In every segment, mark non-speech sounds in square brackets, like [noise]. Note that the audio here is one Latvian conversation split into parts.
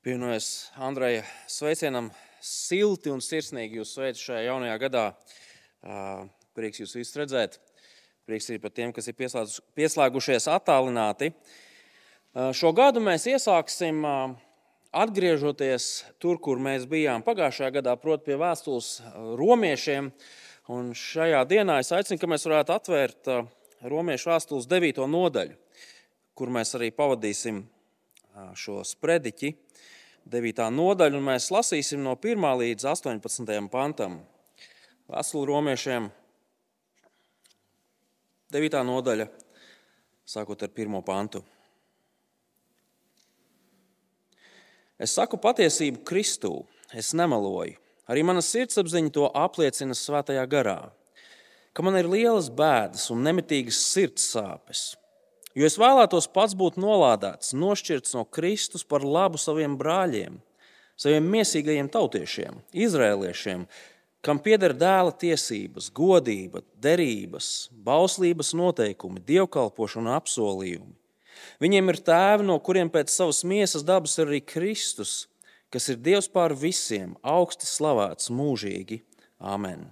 Pievienojos Andreja sveicienam, silti un sirsnīgi jūs sveicu šajā jaunajā gadā. Prieks jūs visus redzēt. Prieks arī par tiem, kas ir pieslēgušies attālināti. Šo gadu mēs iesāksim atgriežoties tur, kur mēs bijām pagājušajā gadā, proti, pie vēstules romiešiem. Un šajā dienā es aicinu, ka mēs varētu atvērt romiešu vēstules 9. nodaļu, kur mēs arī pavadīsim šo sprediķi. 9. nodaļu, un mēs lasīsim no 1 līdz 18. pantam. Vēstuli romiešiem 9. nodaļa, sākot ar 1. pantu. Es saku patiesību Kristū, es nemeloju. Arī mana sirdsapziņa to apliecina svētajā garā, ka man ir lielas bēdas un nemitīgas sirds sāpes Jo es vēlētos pats būt nolādēts, nošķirts no Kristus par labu saviem brāļiem, saviem mīsīgajiem tautiešiem, izrēliešiem, kam pieder dēla tiesības, godība, derības, bauslības noteikumi, dievkalpošana un apsolījumi. Viņiem ir tēvi, no kuriem pēc savas miesas dabas ir arī Kristus, kas ir Dievs pār visiem, augsti slavēts mūžīgi. Āmen!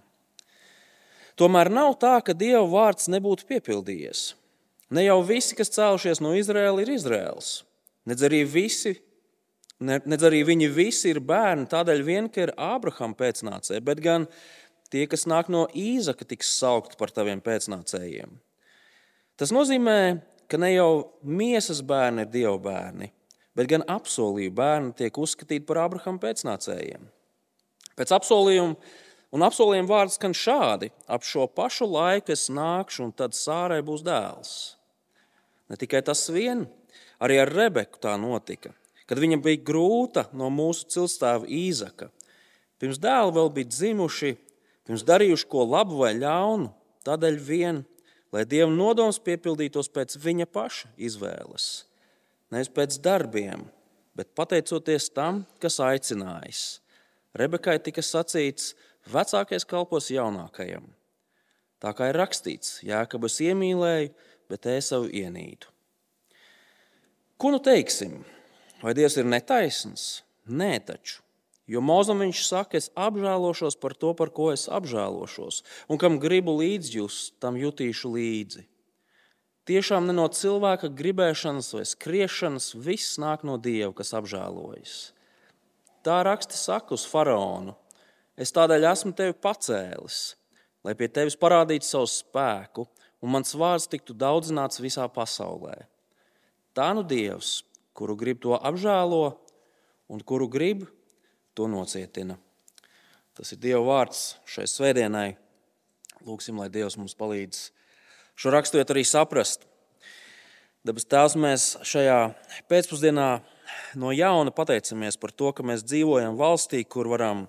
Tomēr nav tā, ka Dieva vārds nebūtu piepildījies. Ne jau visi, kas cēlušies no Izraēlas, ir Izraēls. Nedz arī, visi, nedz arī viņi visi ir bērni, tādēļ vien, ka ir Ābrahama pēcnācēji, bet gan tie, kas nāk no Īzaka, tiks saukti par taviem pēcnācējiem. Tas nozīmē, ka ne jau miesas bērni ir Dieva bērni, bet gan apsolīju bērni tiek uzskatīti par Ābrahama pēcnācējiem. Pēc apsolījuma Un apsolījuma vārds skan šādi: ap šo pašu laiku es nākšu, un tad sārai būs dēls. Ne tikai tas vien, arī ar Rebeku tā notika, kad viņa bija grūta no mūsu cilstāva Īzaka. Pirms dēli vēl bija dzimuši, pirms darījuši ko labu vai ļaunu, tādēļ vien, lai Dieva nodoms piepildītos pēc viņa paša izvēles. Nevis pēc darbiem, bet pateicoties tam, kas aicinājis. Rebekai tika sacīts, vecākais kalpos jaunākajam. Tā kā ir rakstīts, Jēkabas iemīlēju, bet Ēsavu ienīdu. Ko nu teiksim? Vai Dievs ir netaisns? Nē, taču. Jo mūzam viņš saka, es apžēlošos par to, par ko es apžēlošos, un kam gribu līdzjust, tam jutīšu līdzi. Tiešām ne no cilvēka gribēšanas vai skriešanas, viss nāk no Dieva, kas apžēlojas. Tā raksta saka uz faraonu. Es tādēļ esmu tevi pacēlis, lai pie tevis parādītu savu spēku, un mans vārds tiktu daudzināts visā pasaulē. Tā nu Dievs, kuru grib to apžēlo, un kuru grib to nocietina. Tas ir Dieva vārds šai svētdienai. Lūksim, lai Dievs mums palīdz šo raksturiet arī saprast. Dabas Tēvs, mēs šajā pēcpusdienā no jauna pateicamies par to, ka mēs dzīvojam valstī, kur varam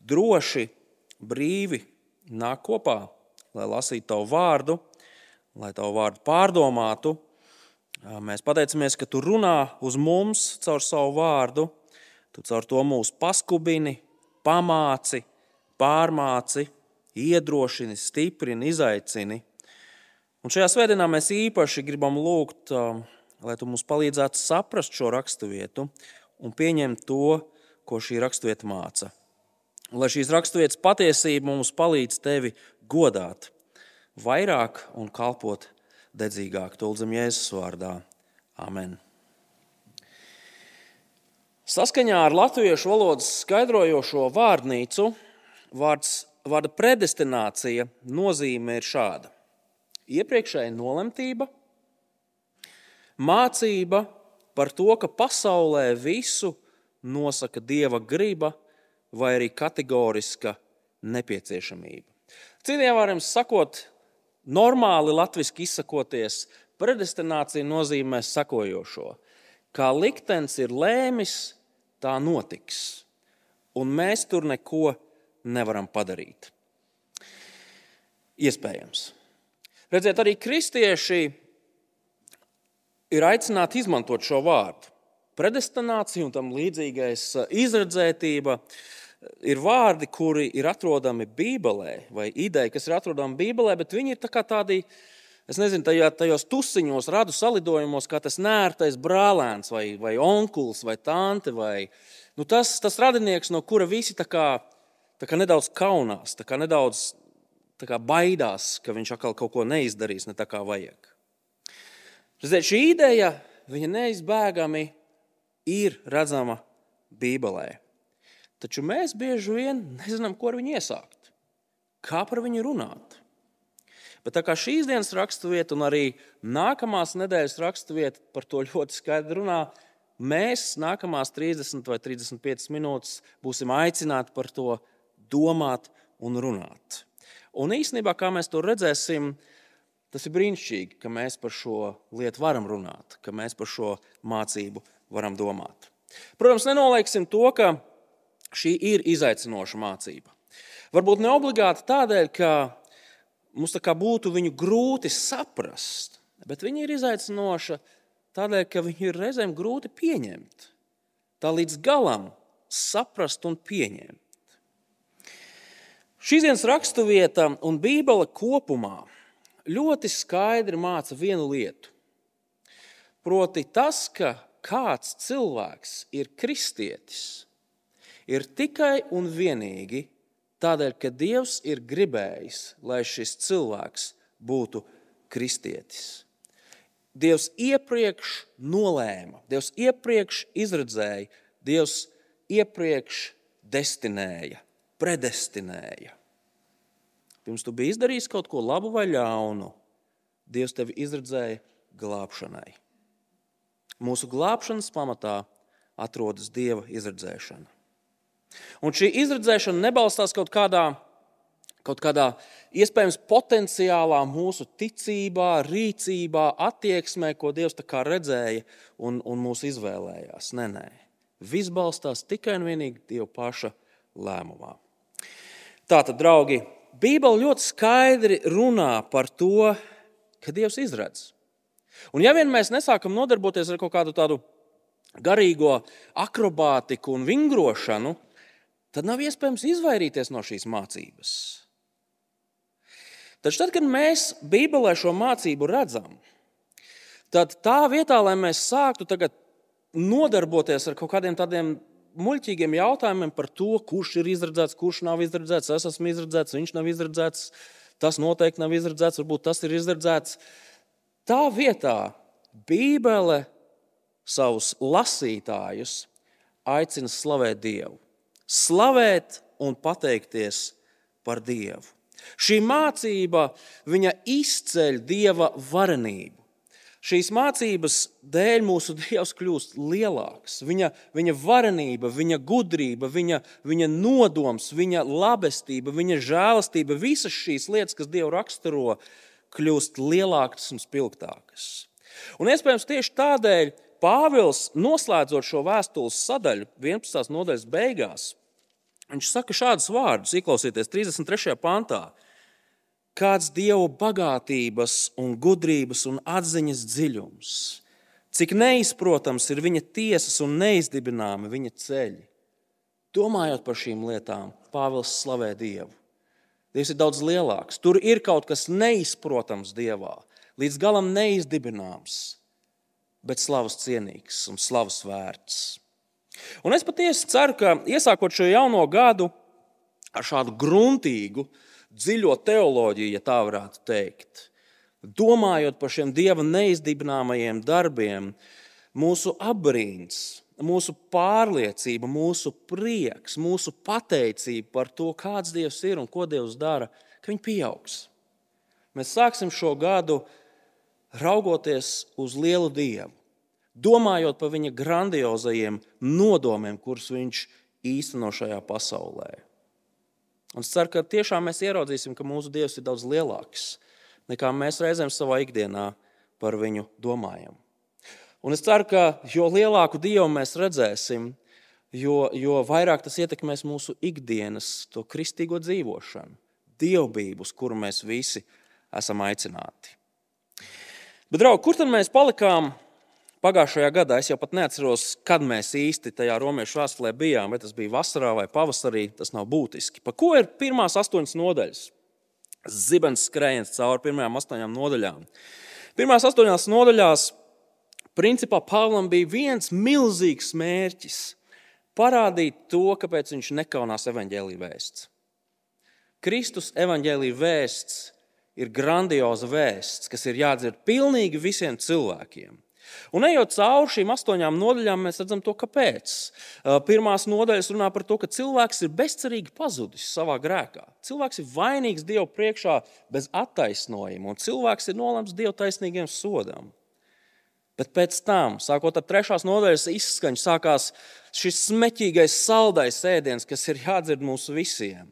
droši, brīvi nākt kopā, lai lasītu tavu vārdu, lai tavu vārdu pārdomātu. Mēs pateicamies, ka tu runā uz mums caur savu vārdu, tu caur to mūs paskubini, pamāci, pārmāci, iedrošini, stiprini, izaicini. Un šajā svētdienā mēs īpaši gribam lūgt, lai tu mums palīdzētu saprast šo raksturvietu un pieņemt to, ko šī raksturvieta māca. Un lai šīs raksturvietas patiesība mums palīdz tevi godāt, vairāk un kalpot dedzīgāk. Tuldzam Jēzus vārdā. Amen. Saskaņā ar latviešu valodas skaidrojošo vārnīcu vārds, vārda predestinācija nozīme ir šāda: iepriekšēja nolemtība, mācība par to, ka pasaulē visu nosaka dieva griba vai arī kategoriska nepieciešamība. Citiem vārdiem sakot, normāli latviešu izsakoties, predestinācija nozīmē sakojošo. Kā liktenis ir lēmis, tā notiks. Un mēs tur neko nevaram padarīt. Iespējams. Redziet, arī kristieši ir aicināti izmantot šo vārdu. Predestinācija un tam līdzīgais izredzētība ir vārdi, kuri ir atrodami Bībelē, vai ideja, kas ir atrodama Bībelē, bet viņi ir tā tādi es nezinu, tajā, tajos tusiņos, radu salidojumos, kā tas nērtais brālēns vai, vai onkulis vai tante vai nu, tas, tas radinieks, no kura visi tā kā, tā kā nedaudz kaunās, tā kā nedaudz tā kā baidās, ka viņš atkal kaut ko neizdarīs ne tā kā vajag. Redziet, šī ideja, viņa neizbēgami ir redzama Bībelē. Taču mēs bieži vien nezinām, ko ar viņu iesākt, kā par viņu runāt. Bet tā kā šīs dienas raksturvieta un arī nākamās nedēļas raksturvieta par to ļoti skaidri runā, mēs nākamās 30 vai 35 minūtes būsim aicināti par to domāt un runāt. Un īstenībā, kā mēs to redzēsim, tas ir brīnišķīgi, ka mēs par šo lietu varam runāt, ka mēs par šo mācību varam domāt. Protams, nenolieksim to, ka šī ir izaicinoša mācība. Varbūt ne obligāti tādēļ, ka mums būtu viņu grūti saprast, bet viņa ir izaicinoša tādēļ, ka viņu ir reizēm grūti pieņemt. Tā līdz galam saprast un pieņemt. Šīs dienas raksturvieta un Bībele kopumā ļoti skaidri māca vienu lietu. Proti, tas, ka kāds cilvēks ir kristietis, ir tikai un vienīgi tādēļ, ka Dievs ir gribējis, lai šis cilvēks būtu kristietis. Dievs iepriekš nolēma, Dievs iepriekš izredzēja, Dievs iepriekš destinēja, predestinēja. Pirms tu biji izdarījis kaut ko labu vai ļaunu, Dievs tevi izredzēja glābšanai. Mūsu glābšanas pamatā atrodas Dieva izredzēšana. Un šī izredzēšana nebalstās kaut kādā, kaut kādā iespējams potenciālā mūsu ticībā, rīcībā, attieksmē, ko Dievs redzēja un, un mūs izvēlējās. Nē, nē. Viss balstās tikai un vienīgi Dieva paša lēmumā. Tātad, draugi, Bībele ļoti skaidri runā par to, ka Dievs izredz. Un ja vien mēs nesākam nodarboties ar kaut kādu tādu garīgo akrobātiku un vingrošanu, tad nav iespējams izvairīties no šīs mācības. Taču tad, kad mēs Bībelē šo mācību redzam, tad tā vietā, lai mēs sāktu nodarboties ar kaut kādiem tādiem muļķīgiem jautājumiem par to, kurš ir izredzēts, kurš nav izredzēts, es esmu izredzēts, viņš nav izredzēts, tas noteikti nav izredzēts, varbūt tas ir izredzēts. Tā vietā Bībele savus lasītājus aicina slavēt Dievu, slavēt un pateikties par Dievu. Šī mācība izceļ Dieva varenību. Šīs mācības dēļ mūsu Dievs kļūst lielāks. Viņa, viņa varenība, viņa gudrība, viņa, viņa nodoms, viņa labestība, viņa žēlastība, visas šīs lietas, kas Dievu raksturo, kļūst lielākas un spilgtākas. Un iespējams tieši tādēļ Pāvils, noslēdzot šo vēstules sadaļu, 11. nodaļas beigās, viņš saka šādus vārdus, ieklausieties 33. pantā. Kāds dievu bagātības, un gudrības un atziņas dziļums, cik neizprotams ir viņa tiesas un neizdibināmi viņa ceļi. Domājot par šīm lietām, Pāvils slavē Dievu. Dievs ir daudz lielāks. Tur ir kaut kas neizprotams Dievā, līdz galam neizdibināms, bet slavas cienīgs un slavas vērts. Un es patiesi ceru, ka iesākot šo jauno gadu ar šādu gruntīgu, dziļo teoloģiju, ja tā varētu teikt, domājot par šiem dieva neizdibināmajiem darbiem, mūsu apbrīns mūsu pārliecība, mūsu prieks, mūsu pateicība par to, kāds Dievs ir un ko Dievs dara, ka viņi pieaugs. Mēs sāksim šo gadu raugoties uz lielu Dievu, domājot par viņa grandiozajiem nodomiem, kurus viņš īsteno šajā pasaulē. Un es ceru, ka tiešām mēs ieraudzīsim, ka mūsu Dievs ir daudz lielāks nekā mēs reizēm savā ikdienā par viņu domājam. Un es ceru, ka jo lielāku dievu mēs redzēsim, jo, jo vairāk tas ietekmēs mūsu ikdienas, to kristīgo dzīvošanu, dievbijību, uz kuru mēs visi esam aicināti. Bet, draugi, kur tad mēs palikām pagājušajā gadā? Es jau pat neatceros, kad mēs īsti tajā romiešu vēstulē bijām, vai tas bija vasarā vai pavasarī. Tas nav būtiski. Pa ko ir pirmās astoņas nodaļas? zibens skrējiens cauri pirmajām astoņām nodaļām. Pirmās astoņās nodaļās, principā, Pāvlam bija viens milzīgs mērķis - parādīt to, kāpēc viņš nekaunās evaņģēlīja vēsts. Kristus evaņģēlīja vēsts ir grandioza vēsts, kas ir jādzird pilnīgi visiem cilvēkiem. Un ejot cauri šīm astoņām nodaļām, mēs redzam to, kāpēc. Pirmās nodaļas runā par to, ka cilvēks ir bezcerīgi pazudis savā grēkā. Cilvēks ir vainīgs Dieva priekšā bez attaisnojuma, un cilvēks ir nolemts Dieva taisnīgiem sodam. Bet pēc tam, sākot ar trešās nodaļas izskaņu, sākās šis smeķīgais, saldais ēdiens, kas ir jādzird mums visiem.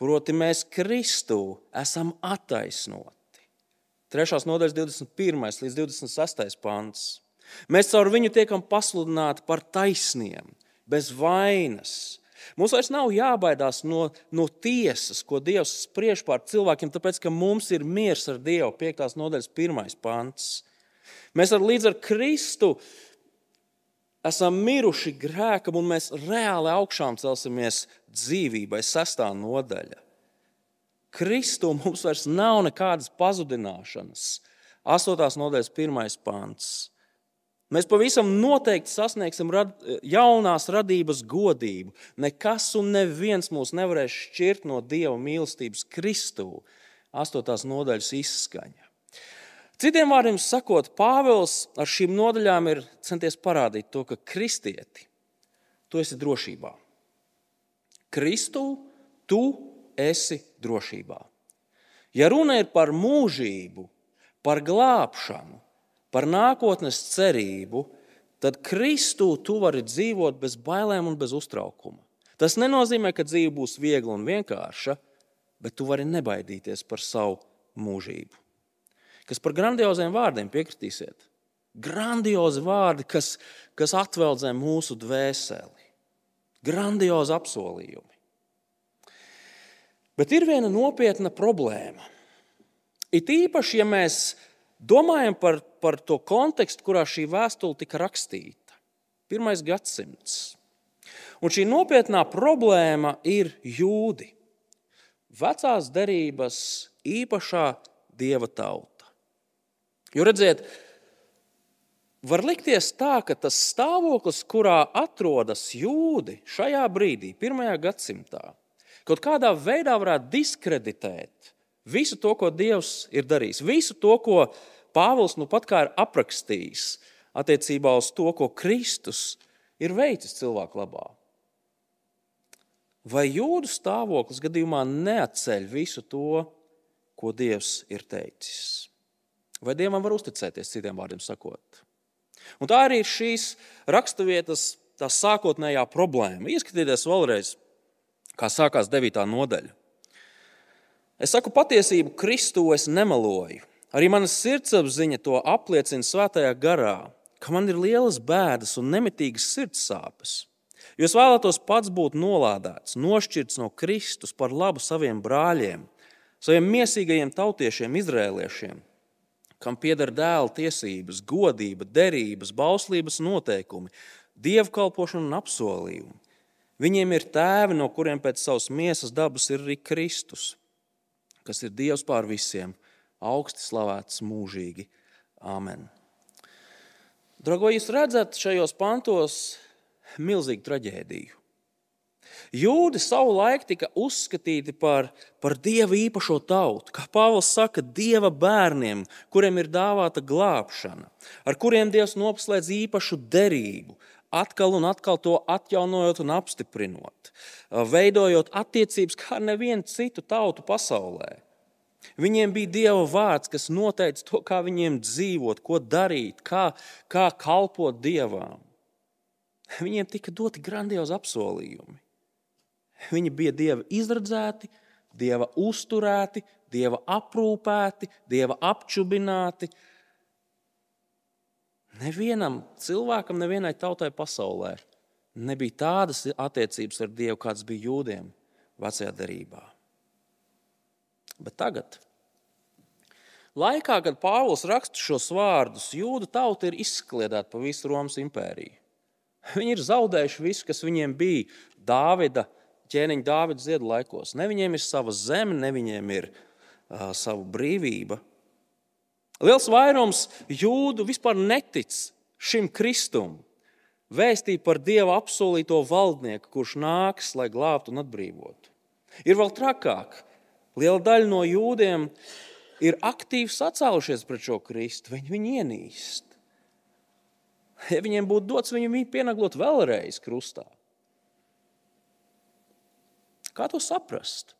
Proti, mēs Kristu esam attaisnoti. 3. nodaļas 21. līdz 26. pants. Mēs caur viņu tiekam pasludināti par taisniem, bez vainas. Mums vairs nav jābaidās no, no tiesas, ko Dievs spriež pār cilvēkiem, tāpēc ka mums ir miers ar Dievu. 5. nodaļas 1. pants. Mēs ar līdz ar Kristu esam miruši grēkam, un mēs reāli augšām celsimies dzīvībai. 6. nodaļa. Kristu mums vairs nav nekādas pazudināšanas. 8. nodaļas, 1. pāns. Mēs pavisam noteikti sasniegsim rad, jaunās radības godību. Nekas un neviens mūs nevarēs šķirt no Dieva mīlestības Kristū. 8. nodaļas izskaņa. Citiem vārdiem sakot, Pāvils ar šīm nodaļām ir centies parādīt to, ka kristieti, tu esi drošībā. Kristū, tu esi drošībā. Ja runa ir par mūžību, par glābšanu, par nākotnes cerību, tad Kristū tu vari dzīvot bez bailēm un bez uztraukuma. Tas nenozīmē, ka dzīve būs viegla un vienkārša, bet tu vari nebaidīties par savu mūžību. Kas par grandioziem vārdiem piekritīsiet? Grandiozi vārdi, kas, kas atveldzē mūsu dvēseli. Grandiozi apsolījumi. Bet ir viena nopietna problēma. It īpaši, ja mēs domājam par, par to kontekstu, kurā šī vēstule tika rakstīta. Pirmais gadsimts. Un šī nopietnā problēma ir jūdi. Vecās derības īpašā dieva tauta. Jo redziet, var likties tā, ka tas stāvoklis, kurā atrodas jūdi šajā brīdī, pirmajā gadsimtā, kaut kādā veidā varētu diskreditēt visu to, ko Dievs ir darījis, visu to, ko Pāvils nu pat kā ir aprakstījis attiecībā uz to, ko Kristus ir veicis cilvēku labā. Vai jūdu stāvoklis gadījumā neatceļ visu to, ko Dievs ir teicis? Vai Dievam var uzticēties, citiem vārdiem sakot? Un tā arī ir šīs raksturvietas sākotnējā problēma. Ieskatieties vēlreiz kā sākās 9. nodaļa. Es saku patiesību, Kristu es nemeloju. Arī mana sirdsapziņa to apliecina svētajā garā, ka man ir lielas bēdas un nemitīgas sirds sāpes. Jo es vēlētos pats būt nolādēts, nošķirts no Kristus par labu saviem brāļiem, saviem mīsīgajiem tautiešiem, izrēliešiem, kam pieder dēla tiesības, godība, derības, bauslības noteikumi, dievkalpošana un apsolījumi Viņiem ir tēvi, no kuriem pēc savas miesas dabas ir arī Kristus, kas ir Dievs pār visiem, augsti slavēts mūžīgi. Āmen. Drago, jūs redzat šajos pantos milzīgu traģēdiju. Jūdi savu laiku tika uzskatīti par, par dieva īpašo tautu, kā Pāvils saka, dieva bērniem, kuriem ir dāvāta glābšana, ar kuriem Dievs noslēdz īpašu derību, atkal un atkal to atjaunojot un apstiprinot, veidojot attiecības kā nevienu citu tautu pasaulē. Viņiem bija Dieva vārds, kas noteica to, kā viņiem dzīvot, ko darīt, kā, kā kalpot Dievam. Viņiem tika doti grandiozi apsolījumi. Viņi bija Dieva izredzēti, Dieva uzturēti, Dieva aprūpēti, Dieva apčubināti, Nevienam cilvēkam, nevienai tautai pasaulē nebija tādas attiecības ar Dievu, kādas bija jūdiem vecajā derībā. Bet tagad, laikā, kad Pāvils raksta šos vārdus, jūdu tauta ir izkliedēta pa visu Romas impēriju. Viņi ir zaudējuši visu, kas viņiem bija Dāvida ķēniņa Dāvida ziedu laikos. Ne viņiem ir sava zeme, ne viņiem ir savu brīvību. Liels vairums jūdu vispār netic šim kristumam, vēstīt par Dieva apsolīto valdnieku, kurš nāks, lai glābtu un atbrīvotu. Ir vēl trakāk. Liela daļa no jūdiem ir aktīvi sacēlušies pret šo Kristu. Viņi viņu ienīst. Ja viņiem būtu dots, viņi viņu pienaglot vēlreiz krustā. Kā to saprast?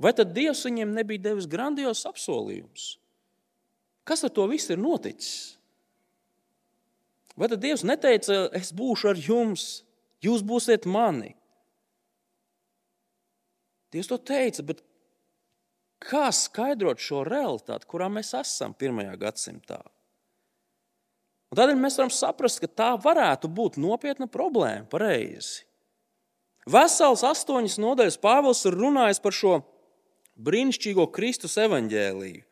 Vai tad Dievs viņiem nebija devis grandios apsolījumus? Kas ar to visu ir noticis? Vai tad Dievs neteica, es būšu ar jums, jūs būsiet mani? Dievs to teica, bet kā skaidrot šo realitāti, kurā mēs esam pirmajā gadsimtā? Un tādēļ mēs varam saprast, ka tā varētu būt nopietna problēma. Pareizi. Vesels astoņas nodaļas Pāvils ir runājis par šo brīnišķīgo Kristus evaņģēlīju.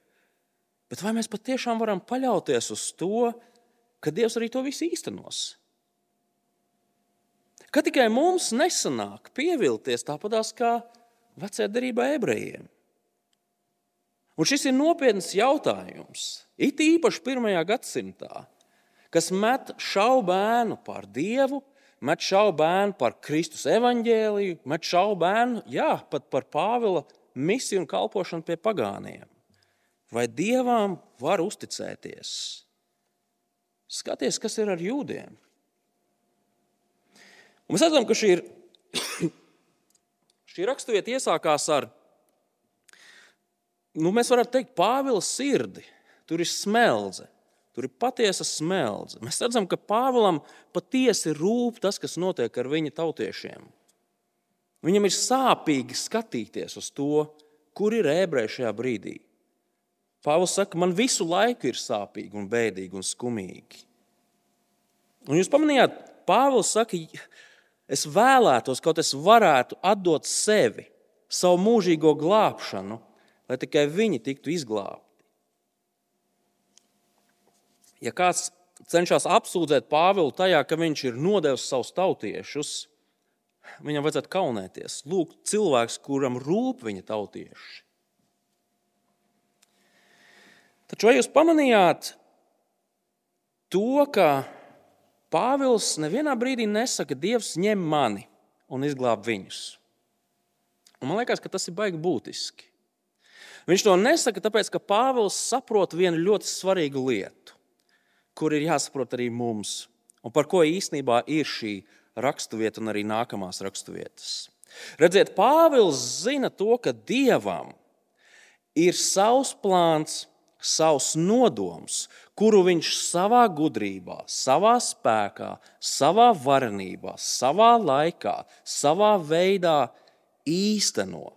Bet vai mēs patiešām varam paļauties uz to, ka Dievs arī to visu īstenos? Ka tikai mums nesanāk pievilties tāpatās kā vecajā derībā ebrejiem. Un šis ir nopietns jautājums, it īpaši pirmajā gadsimtā, kas met šaubu bērnu par Dievu, met šaubu bērnu par Kristus evaņģēliju, met šaubu bērnu, jā, pat par Pāvila misiju un kalpošanu pie pagāniem. Vai dievam var uzticēties? Skaties, kas ir ar jūdiem. Un mēs redzam, ka šī, ir, [coughs] šī raksturvieta iesākās ar, nu, mēs varētu teikt, Pāvila sirdi. Tur ir smeldze, tur ir patiesa smeldze. Mēs redzam, ka Pāvilam patiesi rūp tas, kas notiek ar viņa tautiešiem. Viņam ir sāpīgi skatīties uz to, kur ir ebreji šajā brīdī. Pāvils saka, man visu laiku ir sāpīgi, un bēdīgi un skumīgi. Un jūs pamanījāt, Pāvils saka, es vēlētos, kaut es varētu atdot sevi, savu mūžīgo glābšanu, lai tikai viņi tiktu izglābti. Ja kāds cenšas apsūdzēt Pāvilu tajā, ka viņš ir nodevis savus tautiešus, viņam vajadzētu kaunēties. Lūk, cilvēks, kuram rūp viņa tautieši. Taču vai jūs pamanījāt to, ka Pāvils nevienā brīdī nesaka, ka Dievs ņem mani un izglāb viņus? Un man liekas, ka tas ir baigi būtiski. Viņš to nesaka, tāpēc ka Pāvils saprot vienu ļoti svarīgu lietu, kur ir jāsaprot arī mums, un par ko īstenībā ir šī raksturvieta un arī nākamās raksturvietas. Redziet, Pāvils zina to, ka Dievam ir savs plāns, savs nodoms, kuru viņš savā gudrībā, savā spēkā, savā varenībā, savā laikā, savā veidā īsteno.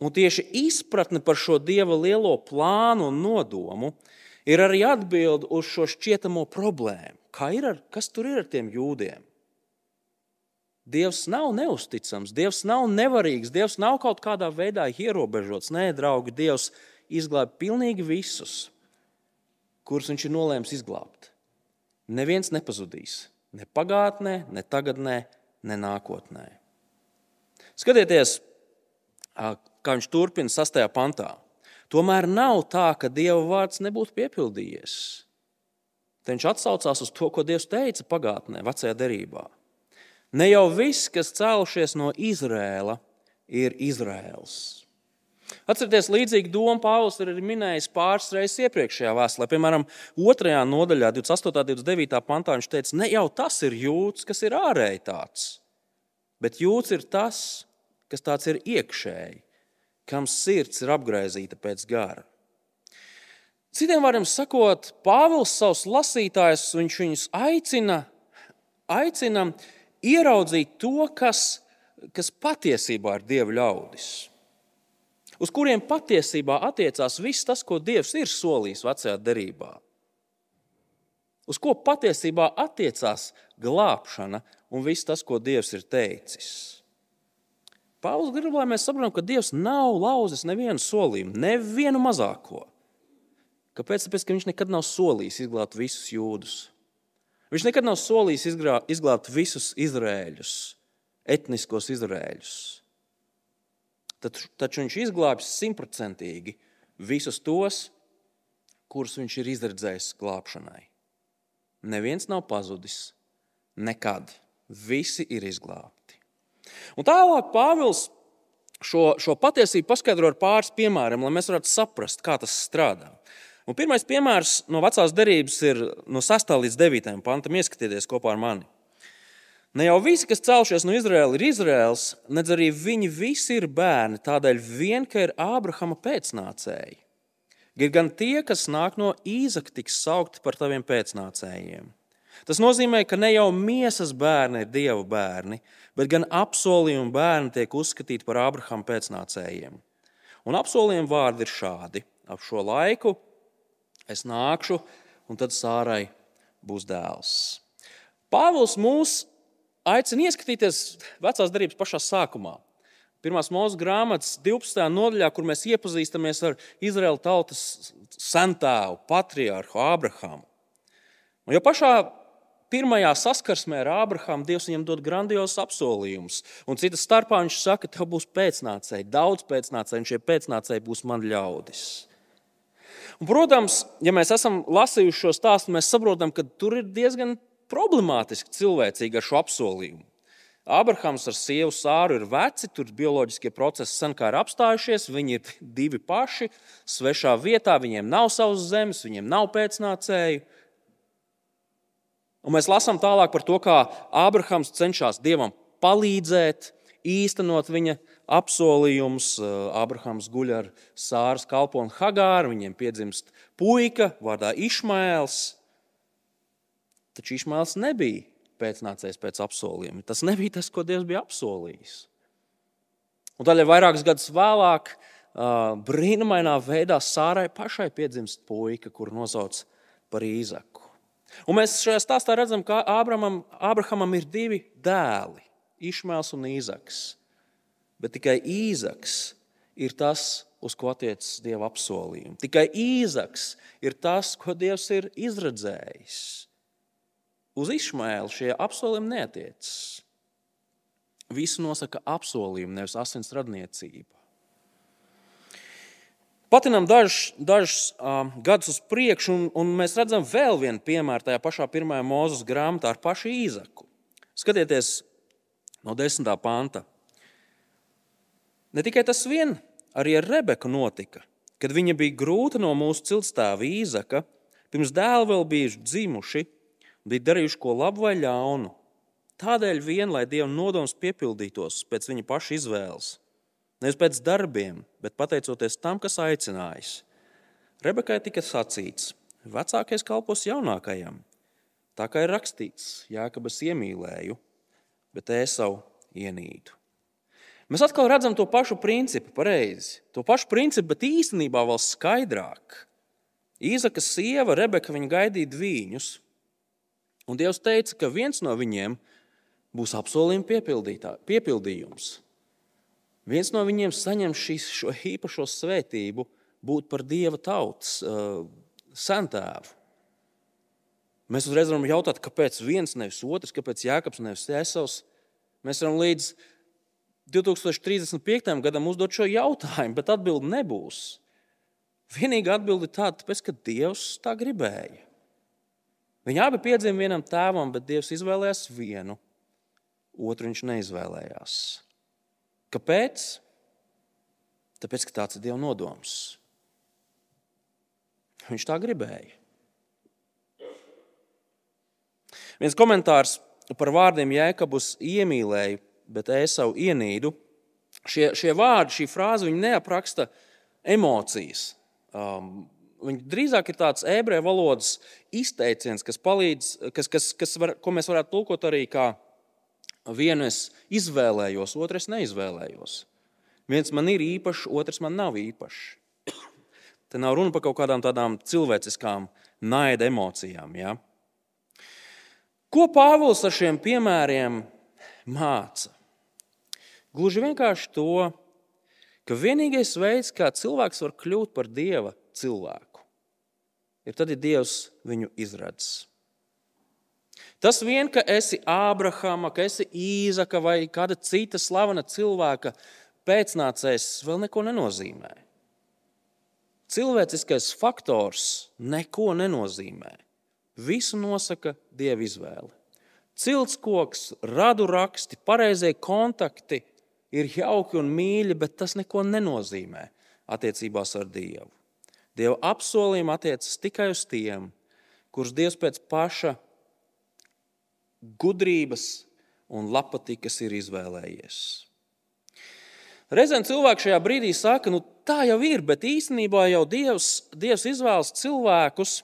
Un tieši izpratne par šo Dieva lielo plānu un nodomu ir arī atbilde uz šo šķietamo problēmu. Kā ir ar, kas tur ir ar tiem jūdiem? Dievs nav neusticams, Dievs nav nevarīgs, Dievs nav kaut kādā veidā ierobežots. Nē, draugi, Dievs izglāba pilnīgi visus, kurus viņš ir nolēmis izglābt. Neviens nepazudīs. Ne pagātnē, ne tagadnē, ne nākotnē. Skatieties, kā viņš turpina 6. pantā. Tomēr nav tā, ka Dieva vārds nebūtu piepildījies. Te viņš atsaucās uz to, ko Dievs teica pagātnē, vecajā derībā. Ne jau viss, kas cēlušies no Izrēla, ir Izrēls. Atcerieties, līdzīgu domu Pāvils ir minējis pāris reizes iepriekšējā vēstulē. Piemēram, 2. nodaļā, 28. un 29. pantā viņš teica, ne jau tas ir jūtas, kas ir ārēji tāds, bet jūtas ir tas, kas tāds ir iekšēji, kam sirds ir apgaizīta pēc gara. Citiem vārdiem sakot, Pāvils savus lasītājus viņus aicina, aicina ieraudzīt to, kas, kas patiesībā ir Dieva ļaudis. Uz kuriem patiesībā attiecās viss tas, ko Dievs ir solījis vecajā derībā. Uz ko patiesībā attiecās glābšana un viss tas, ko Dievs ir teicis. Pāvils grib, lai mēs saprotam, ka Dievs nav lauzis nevienu solījumu, nevienu mazāko. Kāpēc? Tāpēc, ka viņš nekad nav solījis izglābt visus jūdus. Viņš nekad nav solījis izglābt visus izrēļus, etniskos izrēļus. Taču viņš izglābs simtprocentīgi visus tos, kurus viņš ir izredzējis glābšanai. Neviens nav pazudis nekad. Visi ir izglābti. Un tālāk Pāvils šo, šo patiesību paskaidro ar pāris piemēriem, lai mēs varētu saprast, kā tas strādā. Un pirmais piemērs no vecās derības ir no 6. līdz 9. pantam. Ieskatieties kopā ar mani. Ne jau visi, kas celšies no Izraēlas, ir Izraels, nedz arī viņi visi ir bērni, tādēļ vien, ka ir Ābrahama pēcnācēji. Ir gan tie, kas nāk no īzaka, tiks saukti par taviem pēcnācējiem. Tas nozīmē, ka ne jau miesas bērni ir dieva bērni, bet gan apsolījuma bērni tiek uzskatīti par Ābrahama pēcnācējiem. Un apsolījuma vārdi ir šādi: ap šo laiku es nākšu, un tad sārai būs dēls. Pāvils mūs aicina ieskatīties vecās darbības pašā sākumā. Pirmās mūža grāmatas 12. nodaļā, kur mēs iepazīstamies ar Izraēla tautas centēvu, patriārhu Ābrahāmu. Un jau pašā pirmajā saskarsmē ar Ābrahāmu Dievs viņam dod grandiozus apsolījumus. Un citas starpā viņš saka, ka tev būs pēcnācēji, daudz pēcnācēji, un šie pēcnācēji būs man ļaudis. Un, protams, ja mēs esam lasījuši šo stāstu, mēs saprotam, ka tur ir diezgan problemātiski cilvēcīgi ar šo apsolījumu. Abrahams ar sievu Sāru ir veci, tur bioloģiskie procesi sen kā ir apstājušies. Viņi ir divi paši, svešā vietā, viņiem nav savas zemes, viņiem nav pēcnācēju. Un mēs lasām tālāk par to, kā Abrahams cenšas Dievam palīdzēt, īstenot viņa apsolījumus. Abrahams guļ ar Sāras kalponu Hagāru, viņiem piedzimst puika vārdā Išmaēls. Taču Išmaēls nebija pēcnācējs pēc apsolījuma. Tas nebija tas, ko Dievs bija apsolījis. Un tādēļ vairākus gadus vēlāk, brīnumainā veidā Sārai pašai piedzimst puika, kuru nosauc par Īzaku. Un mēs šajā stāstā redzam, ka Ābrahamam, Ābrahamam ir divi dēli, Išmēls un Īzaks. Bet tikai Īzaks ir tas, uz ko attiecas Dieva apsolījumi. Tikai Īzaks ir tas, ko Dievs ir izredzējis. Uz Išmēlu šie apsolījumi neatiecas. Visu nosaka apsolījumi, nevis asins radniecība. Patinām dažus daž, uh, gadus uz priekšu, un, un mēs redzam vēl vienu piemēru tajā pašā pirmajā mūzes grāmatā ar pašu īzaku. Skatieties no 10. panta. Ne tikai tas vien, arī ar Rebeku notika, kad viņa bija grūta no mūsu ciltstāva īzaka, pirms dēli vēl bijuši dzimuši bija darījuši ko labu vai ļaunu. Tādēļ vien, lai Dieva nodoms piepildītos pēc viņa paša izvēles, nevis pēc darbiem, bet pateicoties tam, kas aicinājis. Rebekai tika sacīts, vecākais kalpos jaunākajam. Tā kā ir rakstīts, Jākabas iemīlēju, bet Ēsau ienīdu. Mēs atkal redzam to pašu principu, pareizi. To pašu principu, bet īstenībā vēl skaidrāk. Īzaka sieva Rebeka gaidīja viņus, Un Dievs teica, ka viens no viņiem būs apsolījuma piepildījums. Viens no viņiem saņem šis, šo īpašo svētību, būt par dieva tautas uh, sentēvu. Mēs uzreiz varam jautāt, kāpēc viens, nevis otrs, kāpēc Jēkabs, nevis Jēzus. Mēs varam līdz 2035. gadam uzdot šo jautājumu, bet atbildi nebūs. Vienīgā atbilde ir tāda, tāpēc, ka Dievs tā gribēja. Viņi abi piedzima vienam tēvam, bet Dievs izvēlējās vienu, otru viņš neizvēlējās. Kāpēc? Tāpēc, ka tāds ir Dieva nodoms. Viņš tā gribēja. Viens komentārs par vārdiem Jēkabus iemīlēja, bet Ēsau ienīdu. Šie, šie vārdi, šī frāze, neapraksta emocijas. Um, Viņa drīzāk ir tāds ebreju valodas izteiciens, kas palīdz, kas, kas, kas var, ko mēs varētu tulkot arī kā vienu es izvēlējos, otru es neizvēlējos. Viens man ir īpašs, otrs man nav īpašs. Te nav runa par kaut kādām tādām cilvēciskām naida emocijām. Ja? Ko Pāvils ar šiem piemēriem māca? Gluži vienkārši to, ka vienīgais veids, kā cilvēks var kļūt par dieva cilvēku, ir tad, ja Dievs viņu izradz. Tas vien, ka esi Ābrahama, ka esi Īzaka vai kāda cita slavena cilvēka pēcnācējs vēl neko nenozīmē. Cilvēciskais faktors neko nenozīmē. Visu nosaka dieva izvēle. Ciltskoks, radu raksti, pareizie kontakti ir jauki un mīļi, bet tas neko nenozīmē attiecībās ar Dievu. Dieva apsolījumi attiecas tikai uz tiem, kurus Dievs pēc paša gudrības un lapatikas ir izvēlējies. Reizēm cilvēki šajā brīdī saka, nu tā jau ir, bet īstenībā jau Dievs, Dievs izvēlas cilvēkus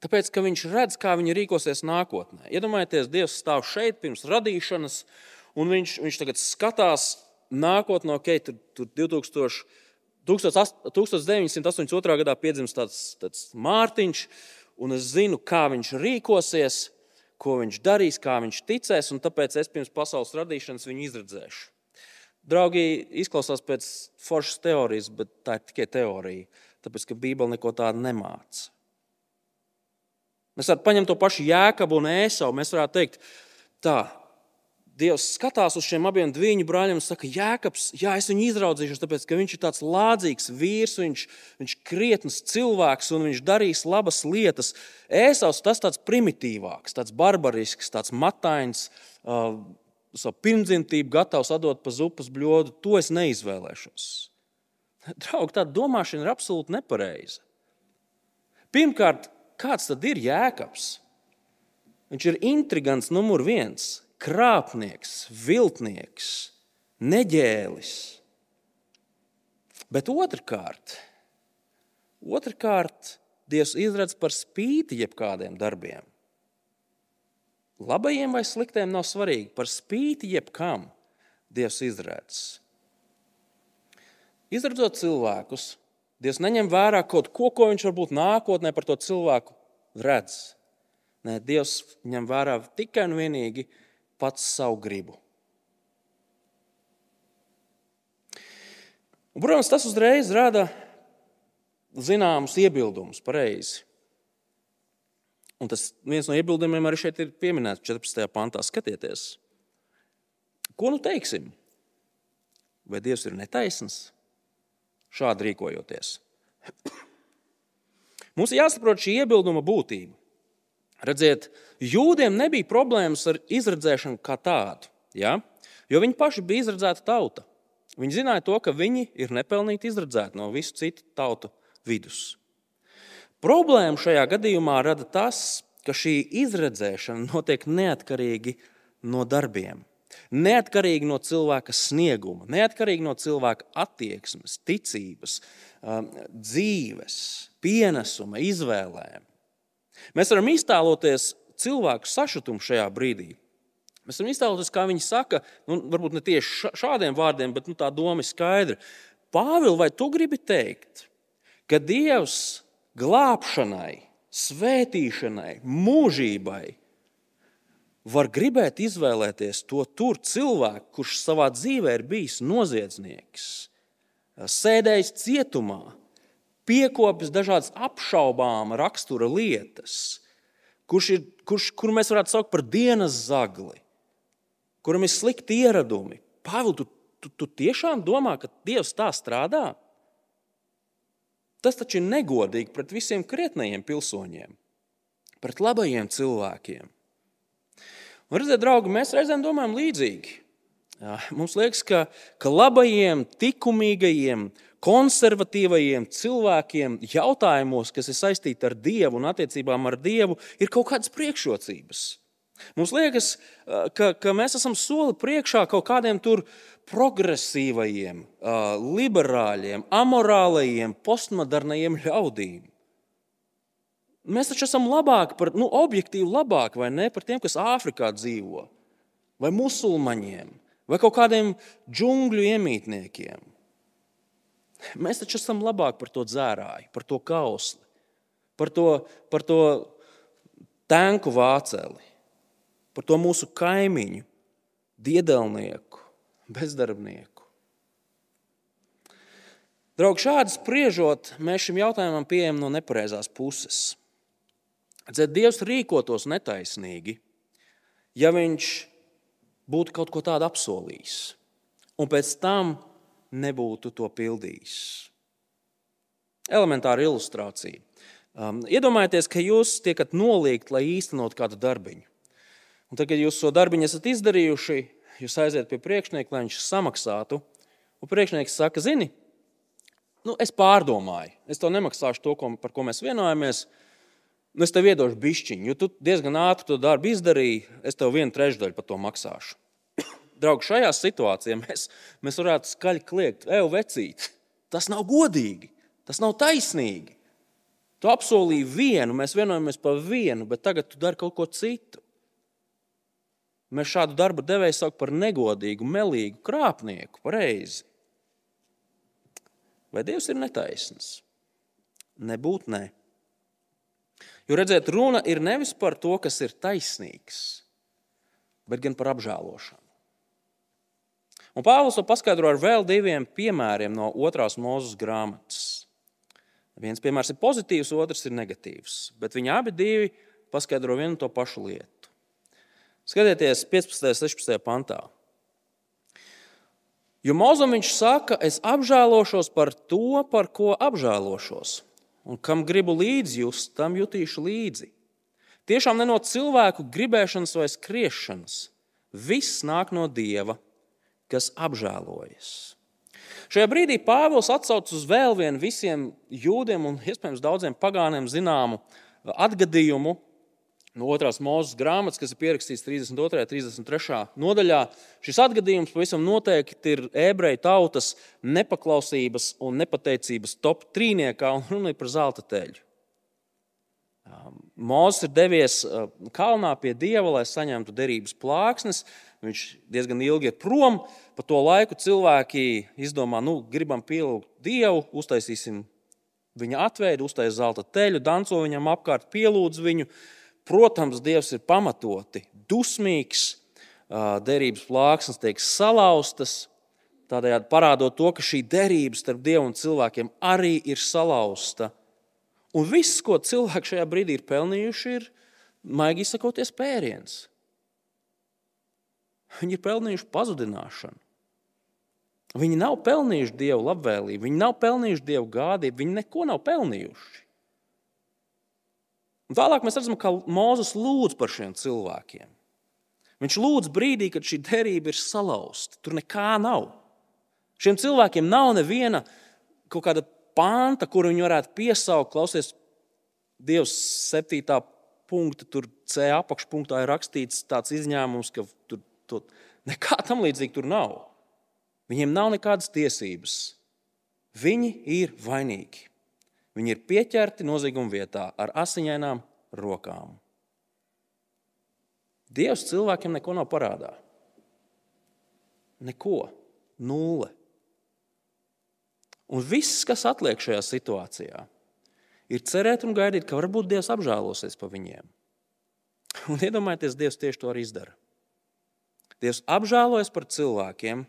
Tāpēc, ka viņš redz, kā viņi rīkosies nākotnē. Iedomājieties, Dievs stāv šeit pirms radīšanas, un viņš, viņš tagad skatās nākotnē, ok, tur, tur 2000, 1982. gadā piedzimis tāds, tāds Mārtiņš, un es zinu, kā viņš rīkosies, ko viņš darīs, kā viņš ticēs, un tāpēc es pirms pasaules radīšanas viņu izredzēšu. Draugi, izklausās pēc foršas teorijas, bet tā ir tikai teorija, tāpēc ka Bībele neko tādu nemāca. Mēs varam paņemt to pašu jēkabu un ēsavu. Mēs varētu teikt, tā, Dievs skatās uz šiem abiem dviņu brāļiem un saka, Jēkabs, jā, es viņu izraudzīšu, tāpēc ka viņš ir tāds lādzīgs vīrs, viņš ir krietns cilvēks un viņš darīs labas lietas. Ēsavs tas tāds primitīvāks, tāds barbarisks, tāds matains, uh, savu pirmdzimtību gatavs atdot pa zupas bļodu. To es neizvēlēšos. [laughs] Draugi, tāda domāšana ir absolūti nepareiza. Pirmkārt, Kāds tad ir jēkabs? Viņš ir intrigants numur viens, krāpnieks, viltnieks, neģēlis. Bet otrkārt, otrkārt Dievs izradz par spīti jebkādiem darbiem. Labajiem vai sliktiem nav svarīgi, par spīti jebkam Dievs izradz. Izradzot cilvēkus, Dievs neņem vērā kaut ko, ko viņš varbūt nākotnē par to cilvēku redz. Nē, Dievs ņem vērā tikai un vienīgi pats savu gribu. Un, protams, tas uzreiz rada zināmus iebildumus pareizi. Un tas viens no iebildumiem arī šeit ir pieminēts 14. pantā. Skatieties, ko nu teiksim? Vai Dievs ir netaisnīgs? šādi rīkojoties. [clears throat] Mums ir jāsaprot šī iebilduma būtība. Redziet, jūdiem nebija problēmas ar izredzēšanu kā tādu, ja? jo viņi paši bija izredzēta tauta. Viņi zināja to, ka viņi ir nepelnīti izredzēti no visu citu tautu vidus. Problēma šajā gadījumā rada tas, ka šī izredzēšana notiek neatkarīgi no darbiem. Neatkarīgi no cilvēka snieguma, neatkarīgi no cilvēka attieksmes, ticības, um, dzīves, pienesuma, izvēlēm. Mēs varam iztēloties cilvēku sašutumu šajā brīdī. Mēs varam iztēloties, kā viņi saka, nu, varbūt ne tieši šādiem vārdiem, bet nu, tā doma ir skaidra. Pāvils, vai tu gribi teikt, ka Dievs glābšanai, svētīšanai, mūžībai var gribēt izvēlēties to tur cilvēku, kurš savā dzīvē ir bijis noziedznieks, sēdējis cietumā, piekopis dažādas apšaubāmas rakstura lietas, kurš ir, kurš, kuru mēs varētu saukt par dienas zagli, kuram ir slikti ieradumi. Pāvils, tu, tu, tu tiešām domā, ka Dievs tā strādā? Tas taču ir negodīgi pret visiem krietnējiem pilsoņiem, pret labajiem cilvēkiem. Un, redziet, draugi, mēs reizēm domājam līdzīgi. Mums liekas, ka, ka labajiem, likumīgajiem, konservatīvajiem cilvēkiem jautājumos, kas ir saistīti ar Dievu un attiecībām ar Dievu, ir kaut kādas priekšrocības. Mums liekas, ka, ka mēs esam soli priekšā kaut kādiem tur progresīvajiem, liberāļiem, amorālajiem, postmodernajiem ļaudīm. Mēs taču esam labāki par, nu, objektīvi labāki vai ne par tiem, kas Āfrikā dzīvo, vai musulmaņiem, vai kaut kādiem džungļu iemītniekiem. Mēs taču esam labāki par to dzērāju, par to kausli, par to, par to tēnku vāceli, par to mūsu kaimiņu, diedelnieku, bezdarbnieku. Draugi, šādi spriežot, mēs šim jautājumam pieejam no nepareizās puses. Dzed, Dievs rīkotos netaisnīgi, ja viņš būtu kaut ko tādu apsolījis. Un pēc tam nebūtu to pildījis. Elementāra ilustrācija. Um, iedomājieties, ka jūs tiekat noliegt, lai īstenot kādu darbiņu. Un tad, kad jūs šo darbiņu esat izdarījuši, jūs aiziet pie priekšnieka, lai viņš samaksātu. Un priekšnieks saka, zini, nu, es pārdomāju, es tev nemaksāšu to, ko, par ko mēs vienojamies. Nu, es tev iedošu bišķiņu, jo tu diezgan ātri to darbu izdarīji. Es tev vienu trešdaļu par to maksāšu. Draugi, šajā situācijā mēs, mēs varētu skaļi kliegt, ej, vecīt, tas nav godīgi, tas nav taisnīgi. Tu apsolīji vienu, mēs vienojamies par vienu, bet tagad tu dari kaut ko citu. Mēs šādu darbu devēju sauc par negodīgu, melīgu krāpnieku, pareizi. Vai Dievs ir netaisns? Nebūt nē. Ne. Jo redziet, runa ir nevis par to, kas ir taisnīgs, bet gan par apžēlošanu. Un Pāvils to paskaidro ar vēl diviem piemēriem no otrās mūzes grāmatas. Viens piemērs ir pozitīvs, otrs ir negatīvs, bet viņi abi divi paskaidro vienu to pašu lietu. Skatieties, 15. un 16. pantā. Jo Mozam viņš saka, es apžēlošos par to, par ko apžēlošos, un kam gribu līdzi just, tam jutīšu līdzi. Tiešām ne no cilvēku gribēšanas vai skriešanas. Viss nāk no Dieva, kas apžēlojas. Šajā brīdī Pāvils atsaucas uz vēl vienu visiem jūdiem un iespējams daudziem pagāniem zināmu atgadījumu no otrās mūzes grāmatas, kas ir pierakstīts 32. un 33. nodaļā. Šis atgadījums pavisam noteikti ir ebreju tautas nepaklausības un nepateicības top trīniekā un runa ir par zelta teļu. Mozus ir devies kalnā pie dieva, lai saņemtu derības plāksnes. Viņš diezgan ilgi ir prom. Pa to laiku cilvēki izdomā, nu, gribam pielūgt dievu, uztaisīsim viņa atveidu, uztaisīsim zelta teļu, danco viņam apkārt, pielūdz viņu. Protams, Dievs ir pamatoti dusmīgs, derības plāksnes tiek salauztas, tādējādi parādot to, ka šī derība starp Dievu un cilvēkiem arī ir salauzta. Un viss, ko cilvēki šajā brīdī ir pelnījuši, ir, maigi izsakoties, pēriens. Viņi ir pelnījuši pazudināšanu. Viņi nav pelnījuši dievu labvēlību, viņi nav pelnījuši dievu gādību, viņi neko nav pelnījuši. Un tālāk mēs redzam, ka Mozus lūdz par šiem cilvēkiem. Viņš lūdz brīdī, kad šī derība ir salauzta. Tur nekā nav. Šiem cilvēkiem nav neviena kaut kāda panta, kuru viņi varētu piesaukt. Klausies, Dievs, septītā punkta, tur C apakšpunktā ir rakstīts tāds izņēmums, ka tur to, nekā tam līdzīga tur nav. Viņiem nav nekādas tiesības. Viņi ir vainīgi. Viņi ir pieķerti nozieguma vietā ar asiņainām rokām. Dievs cilvēkiem neko nav parādā. Neko. Nulle. Un viss, kas atliek šajā situācijā, ir cerēt un gaidīt, ka varbūt Dievs apžēlosies par viņiem. Un iedomājieties, Dievs tieši to arī izdara. Dievs apžēlojas par cilvēkiem,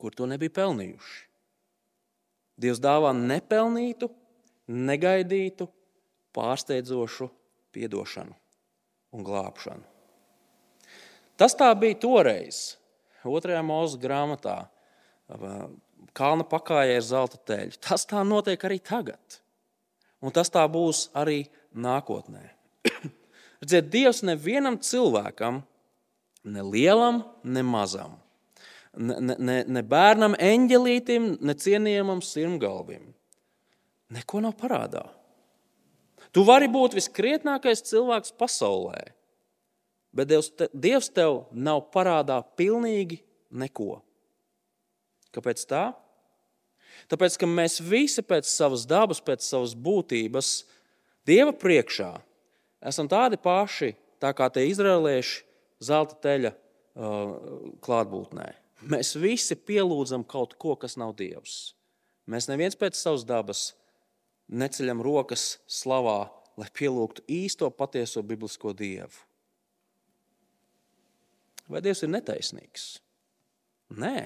kur to nebija pelnījuši. Dievs dāvā nepelnītu, negaidītu, pārsteidzošu atdošanu un glābšanu. Tas tā bija toreiz, otrajā mūža grāmatā, kalna pakājē ar zelta teļu. Tas tā notiek arī tagad. Un tas tā būs arī nākotnē. [clears throat] Redziet, Dievs nevienam cilvēkam, ne lielam, ne mazam, ne, ne, ne bērnam, eņģelītim, ne cienījamam sirmgalvim, neko nav parādā. Tu vari būt viskrietnākais cilvēks pasaulē, bet Dievs, te, Dievs tev nav parādā pilnīgi neko. Kāpēc tā? Tāpēc, ka mēs visi pēc savas dabas, pēc savas būtības, Dieva priekšā esam tādi paši, tā kā tie izrēlieši zelta teļa uh, klātbūtnē. Mēs visi pielūdzam kaut ko, kas nav Dievs. Mēs neviens pēc savas dabas neceļam rokas slavā, lai pielūgtu īsto patieso biblisko Dievu. Vai Dievs ir netaisnīgs? Nē,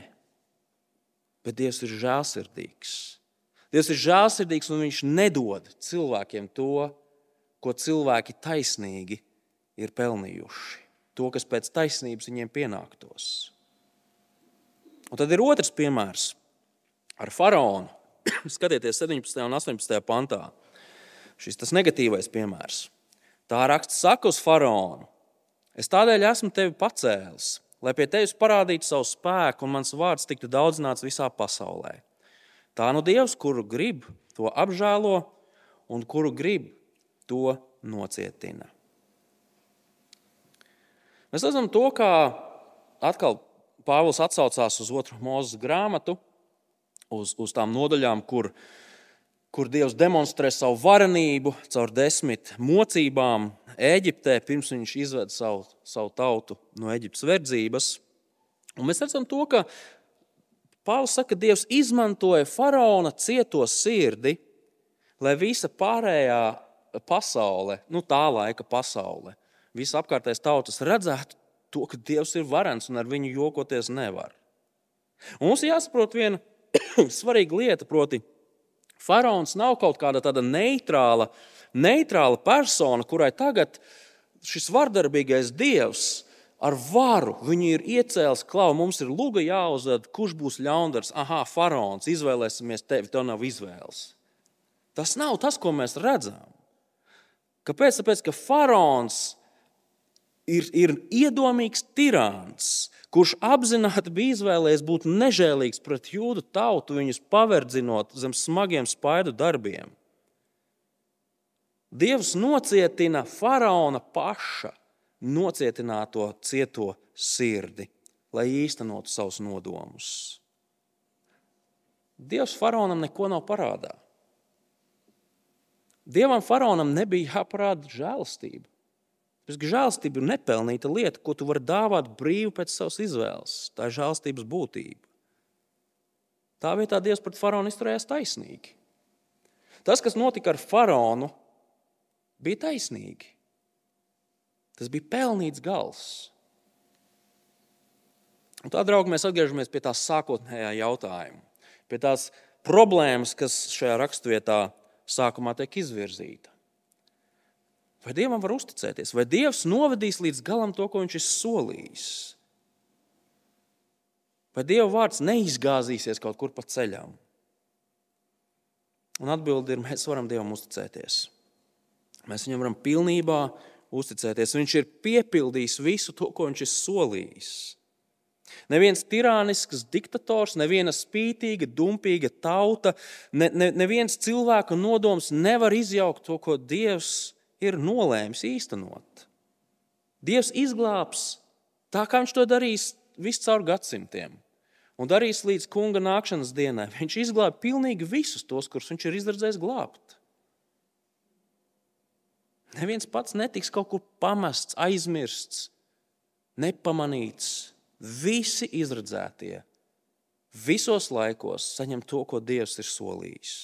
bet Dievs ir žēlsirdīgs. Dievs ir žēlsirdīgs un Viņš nedod cilvēkiem to, ko cilvēki taisnīgi ir pelnījuši. To, kas pēc taisnības viņiem pienāktos. Un tad ir otrs piemērs. ar faraonu. [clears throat] Skatieties, 17. un 18. pantā. Šis tas negatīvais piemērs. Tā raksts saka uz faraonu: Es tādēļ esmu tevi pacēlis, lai pie tevis parādītu savu spēku un mans vārds tiktu daudzināts visā pasaulē. Tā nu Dievs, kuru grib, to apžēlo, un kuru grib, to nocietina. Mēs redzam to, kā atkal Pāvils atsaucās uz otru mūža grāmatu, uz, uz tām nodaļām, kur, kur Dievs demonstrē savu varenību caur desmit mocībām Eģiptē, pirms viņš izved savu, savu tautu no Eģiptes verdzības. Un mēs redzam to, ka Pāvils saka, ka Dievs izmantoja faraona cieto sirdi, lai visa pārējā pasaule, nu tā laika pasaule, visa apkārtējās tautas redzētu to, ka Dievs ir varens un ar viņu jokoties nevar. Un mums jāsaprot viena [coughs] svarīga lieta, proti, faraons nav kaut kāda tāda neitrāla, neitrāla persona, kurai tagad šis vardarbīgais dievs ar varu viņu ir iecēlis, klau, mums ir luga jāuzved, kurš būs ļaundars. Ah, faraons, izvēlēsimies tevi, tev nav izvēles. Tas nav tas, ko mēs redzam. Kāpēc? Tāpēc, ka faraons ir, ir iedomīgs tirāns, kurš apzināti bija izvēlējies būt nežēlīgs pret jūdu tautu, viņus paverdzinot zem smagiem spaidu darbiem. Dievs nocietina faraona paša nocietināto cieto sirdi, lai īstenotu savus nodomus. Dievs faraonam neko nav parādā. Dievam faraonam nebija jāparāda žēlastība. Pēc žēlstība ir nepelnīta lieta, ko tu vari dāvāt brīvi pēc savas izvēles. Tā ir žēlstības būtība. Tā vietā Dievs pret faraonu izturējās taisnīgi. Tas, kas notika ar faraonu, bija taisnīgi. Tas bija pelnīts gals. Un tā, draugi, mēs atgriežamies pie tās sākotnējā jautājuma, pie tās problēmas, kas šajā raksturvietā sākumā tiek izvirzīta. Vai Dievam var uzticēties? Vai Dievs novedīs līdz galam to, ko viņš ir solījis? Vai Dieva vārds neizgāzīsies kaut kur pa ceļam? Un atbildi ir, mēs varam Dievam uzticēties. Mēs viņam varam pilnībā uzticēties. Viņš ir piepildījis visu to, ko viņš ir solījis. Neviens tirānisks diktators, neviena spītīga, dumpīga tauta, ne, ne, neviens cilvēka nodoms nevar izjaukt to, ko Dievs ir nolēmis īstenot. Dievs izglābs tā, kā viņš to darīs visu caur gadsimtiem. Un darīs līdz kunga nākšanas dienai. Viņš izglāba pilnīgi visus tos, kurus viņš ir izredzējis glābt. Neviens pats netiks kaut kur pamests, aizmirsts, nepamanīts. Visi izredzētie visos laikos saņem to, ko Dievs ir solījis.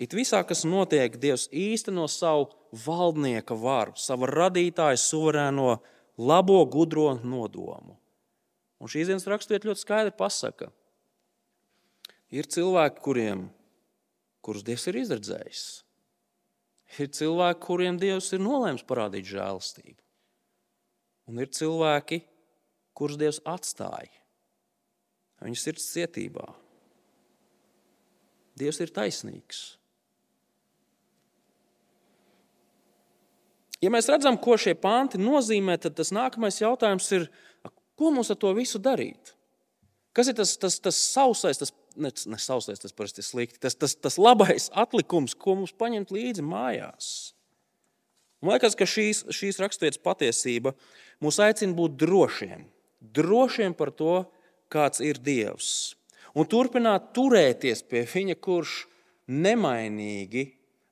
It visā, kas notiek, Dievs īsteno savu valdnieka varu, savu radītāju suverēno, labo, gudro nodomu. Un šīs dienas raksturvieta ļoti skaidri pasaka, ir cilvēki, kuriem, kurus Dievs ir izredzējis. Ir cilvēki, kuriem Dievs ir nolēmis parādīt žēlastību. Un ir cilvēki, kurus Dievs atstāja. Viņas ir cietībā. Dievs ir taisnīgs. Ja mēs redzam, ko šie panti nozīmē, tad tas nākamais jautājums ir, ko mums ar to visu darīt? Kas ir tas, tas, tas sausais, tas ne, ne sausais, tas parasti ir slikti, tas, tas, tas labais atlikums, ko mums paņemt līdzi mājās? Man liekas, ka šīs, šīs raksturvietas patiesība mūs aicina būt drošiem. Drošiem par to, kāds ir Dievs. Un turpināt turēties pie Viņa, kurš nemainīgi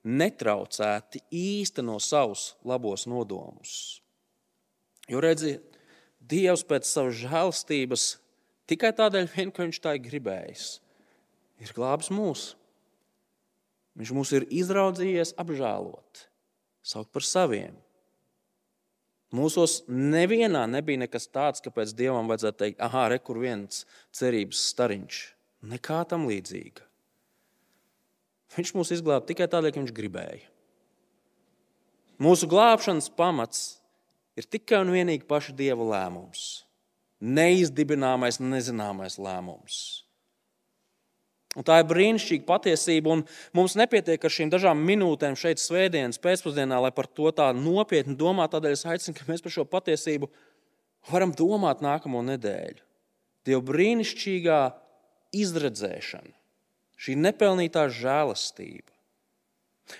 netraucēti īsteno savus labos nodomus. Jo redziet, Dievs pēc savas žēlstības tikai tādēļ, vien, ka Viņš tā ir gribējis, ir glābis mūs. Viņš mūs ir izraudzījies apžēlot, saukt par saviem. Mūsos nevienā nebija nekas tāds, kāpēc Dievam vajadzētu teikt, ah, re, kur viens cerības stariņš. Nekā tam līdzīga. Viņš mūs izglāba tikai tādēļ, ka viņš gribēja. Mūsu glābšanas pamats ir tikai un vienīgi paša dieva lēmums. Neizdibināmais, nezināmais lēmums. Un tā ir brīnišķīga patiesība, un mums nepietiek ar šīm dažām minūtēm šeit, svētdienas pēcpusdienā, lai par to tā nopietni domātu. Tādēļ es aicinu, ka mēs par šo patiesību varam domāt nākamo nedēļu. Dieva brīnišķīgā izredzēšana, šī nepelnītā žēlastība.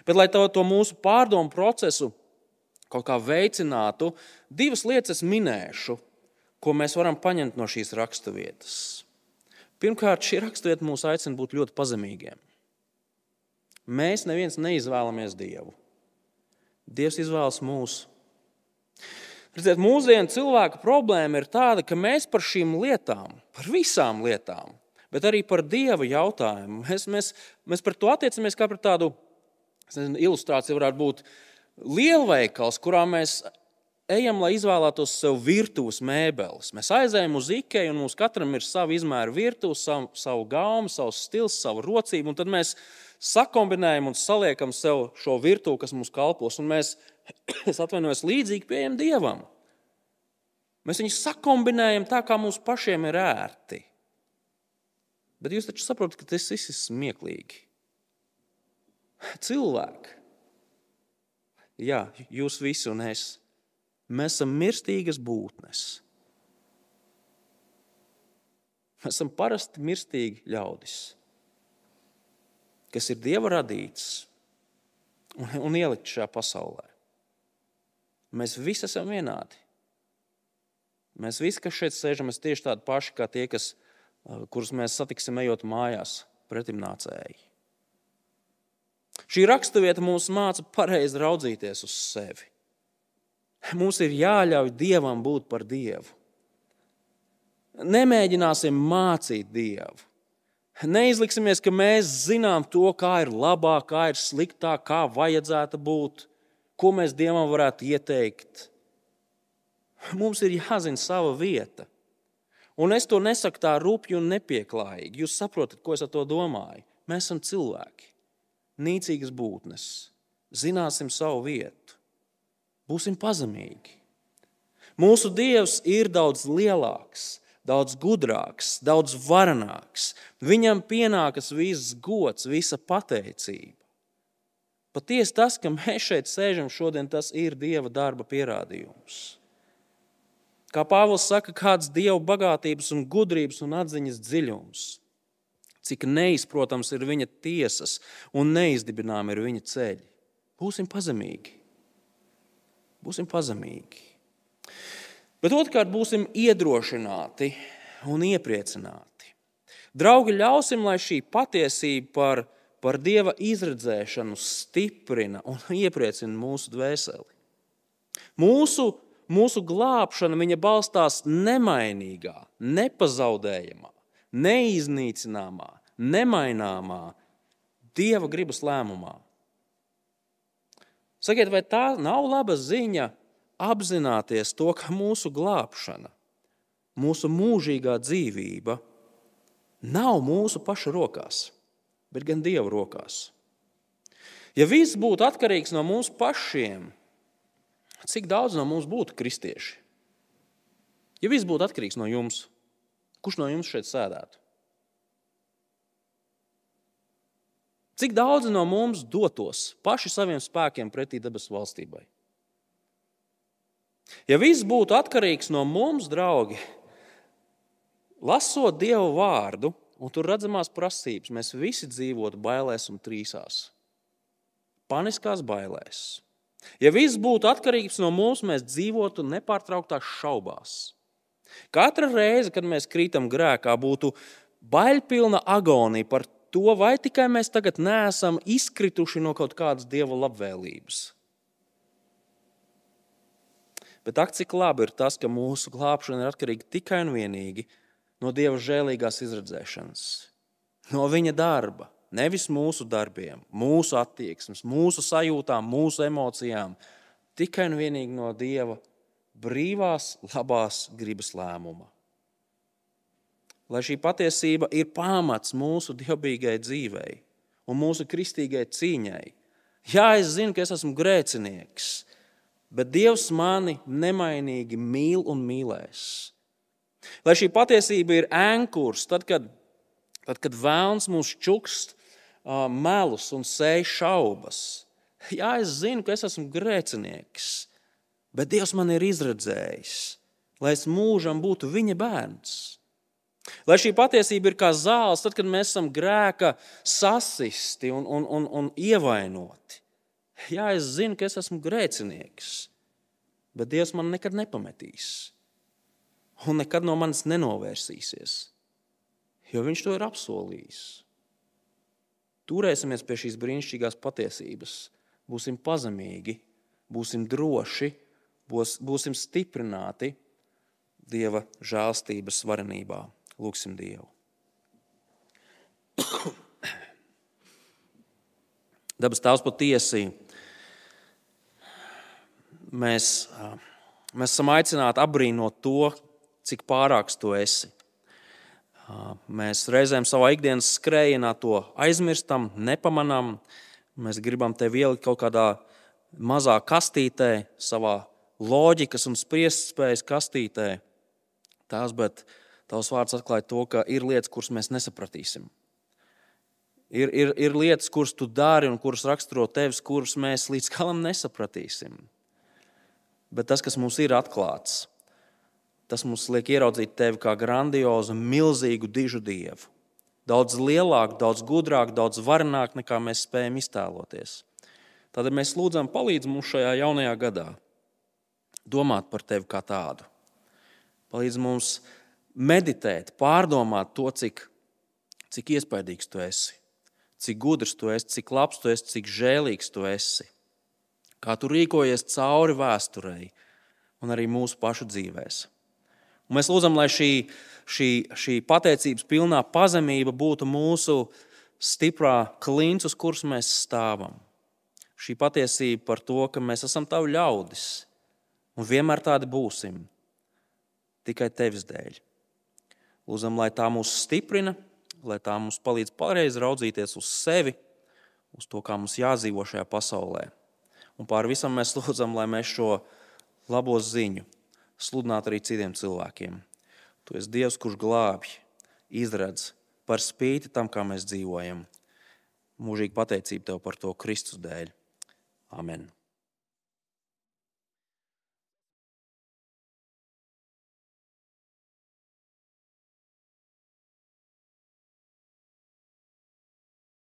Bet, lai to, to mūsu pārdomu procesu kaut kā veicinātu, divas lietas minēšu, ko mēs varam paņemt no šīs raksturvietas. Pirmkārt, šī raksturvieta mūs aicina būt ļoti pazemīgiem. Mēs neviens neizvēlamies Dievu. Dievs izvēlas mūsu. Redziet, mūsdienu cilvēka problēma ir tāda, ka mēs par šīm lietām, par visām lietām, bet arī par Dieva jautājumu, mēs, mēs, mēs par to attiecamies kā par tādu nezinu, ilustrāciju, varētu būt lielveikals, kurā mēs ejam, lai izvēlētos sev virtuves mēbeles. Mēs aizējām uz Ikeju, un mums katram ir sava izmēra virtuve, savu, savu gaumu, savs stils, savu rocību. Tad mēs sakombinējam un saliekam sev šo virtuvi, kas mums kalpos. Un mēs, [coughs] es atvainojos, līdzīgi pieejam Dievam. Mēs viņus sakombinējam tā, kā mums pašiem ir ērti. Bet jūs taču saprotat, ka tas viss ir smieklīgi. Cilvēki, jā, jūs visi un es Mēs esam mirstīgas būtnes. Mēs esam parasti mirstīgi ļaudis, kas ir dieva radīts un, un ielikt šajā pasaulē. Mēs visi esam vienādi. Mēs visi, kas šeit sēžam, esam tieši tādi paši kā tie, kas, kurus mēs satiksim ejot mājās, pretimnācēji. Šī raksturvieta mums māca pareizi raudzīties uz sevi. Mums ir jāļauj Dievam būt par Dievu. Nemēģināsim mācīt Dievu. Neizliksimies, ka mēs zinām to, kā ir labāk, kā ir sliktāk, kā vajadzētu būt, ko mēs Dievam varētu ieteikt. Mums ir jāzina sava vieta. Un es to nesaku tā rupji un nepieklājīgi. Jūs saprotat, ko es ar to domāju? Mēs esam cilvēki, nīcīgas būtnes. Zināsim savu vietu. Būsim pazemīgi. Mūsu Dievs ir daudz lielāks, daudz gudrāks, daudz varenāks. Viņam pienākas viss gods, visa pateicība. Patiesi tas, ka mēs šeit sēžam šodien, tas ir Dieva darba pierādījums. Kā Pāvils saka, kāds Dieva bagātības, un gudrības un atziņas dziļums, cik neizprotams ir viņa tiesas un neizdibināmi ir viņa ceļi. Būsim pazemīgi. Būsim pazemīgi. Bet otrkārt, būsim iedrošināti un iepriecināti. Draugi, ļausim, lai šī patiesība par, par Dieva izredzēšanu stiprina un iepriecina mūsu dvēseli. Mūsu, mūsu glābšana balstās nemainīgā, nepazaudējamā, neiznīcināmā, nemaināmā Dieva gribas lēmumā. Sakiet, vai tā nav laba ziņa apzināties to, ka mūsu glābšana, mūsu mūžīgā dzīvība nav mūsu pašu rokās, bet gan Dieva rokās? Ja viss būtu atkarīgs no mums pašiem, cik daudz no mums būtu kristieši? Ja viss būtu atkarīgs no jums, kurš no jums šeit sēdētu? Cik daudzi no mums dotos paši saviem spēkiem pretī debesu valstībai? Ja viss būtu atkarīgs no mums, draugi, lasot Dievu vārdu un tur redzamās prasības, mēs visi dzīvotu bailēs un trīsās. Paniskās bailēs. Ja viss būtu atkarīgs no mums, mēs dzīvotu nepārtrauktās šaubās. Katra reize, kad mēs krītam grēkā, būtu bailpilna agonija par to, vai tikai mēs tagad neesam izkrituši no kaut kādas dieva labvēlības. Bet ak, cik labi ir tas, ka mūsu glābšana ir atkarīga tikai un vienīgi no dieva žēlīgās izredzēšanas, no viņa darba. Nevis mūsu darbiem, mūsu attieksmes, mūsu sajūtām, mūsu emocijām, tikai un vienīgi no dieva brīvās, labās gribas lēmuma lai šī patiesība ir pamats mūsu dievbijīgai dzīvei un mūsu kristīgai cīņai. Jā, es zinu, ka es esmu grēcinieks, bet Dievs mani nemainīgi mīl un mīlēs. Lai šī patiesība ir ēnkurs, tad, kad, Tad, kad vēlns mūs čukst melus un sēž šaubas, jā, es zinu, ka es esmu grēcinieks, bet Dievs man ir izredzējis, lai es mūžam būtu viņa bērns. Lai šī patiesība ir kā zāles, tad, kad mēs esam grēka sasisti un, un, un, un ievainoti. Jā, es zinu, ka es esmu grēcinieks, bet Dievs man nekad nepametīs un nekad no manis nenovērsīsies, jo Viņš to ir apsolījis. Turēsimies pie šīs brīnišķīgās patiesības, būsim pazemīgi, būsim droši, būs, būsim stiprināti Dieva žēlstības varenībā. Lūksim Dievu. [coughs] Dabas Tēvs patiesi mēs, mēs esam aicināti apbrīnot to, cik pārāks tu esi. Mēs reizēm savā ikdienas skrējienā to aizmirstam, nepamanām. Mēs gribam tevi ielikt kaut kādā mazā kastītē, savā loģikas un spriestspējas kastītē. Tās, bet tavs vārds atklāja to, ka ir lietas, kuras mēs nesapratīsim. Ir, ir, ir lietas, kuras tu dari un kuras raksturo tevis, kuras mēs līdz galam nesapratīsim. Bet tas, kas mums ir atklāts, tas mums liek ieraudzīt tevi kā grandiozu, milzīgu, dižu dievu. Daudz lielāku, daudz gudrāku, daudz varenāku nekā mēs spējam iztēloties. Tad mēs lūdzam, palīdz mums šajā jaunajā gadā domāt par tevi kā tādu. Palīdz mums meditēt, pārdomāt to, cik, cik iespaidīgs tu esi, cik gudrs tu esi, cik labs tu esi, cik žēlīgs tu esi. Kā tu rīkojies cauri vēsturei un arī mūsu pašu dzīvēm. Un mēs lūdzam, lai šī, šī, šī pateicības pilnā pazemība būtu mūsu stiprā klints, uz kuras mēs stāvam. Šī patiesība par to, ka mēs esam tavi ļaudis un vienmēr tādi būsim, tikai tevis dēļ. Lūdzam, lai tā mūs stiprina, lai tā mums palīdz pareizi raudzīties uz sevi, uz to, kā mums jādzīvo šajā pasaulē. Un pār visam mēs lūdzam, lai mēs šo labo ziņu sludināt arī citiem cilvēkiem. Tu esi Dievs, kurš glābj, izradz par spīti tam, kā mēs dzīvojam. Mūžīgi pateicība tev par to Kristus dēļ. Amen.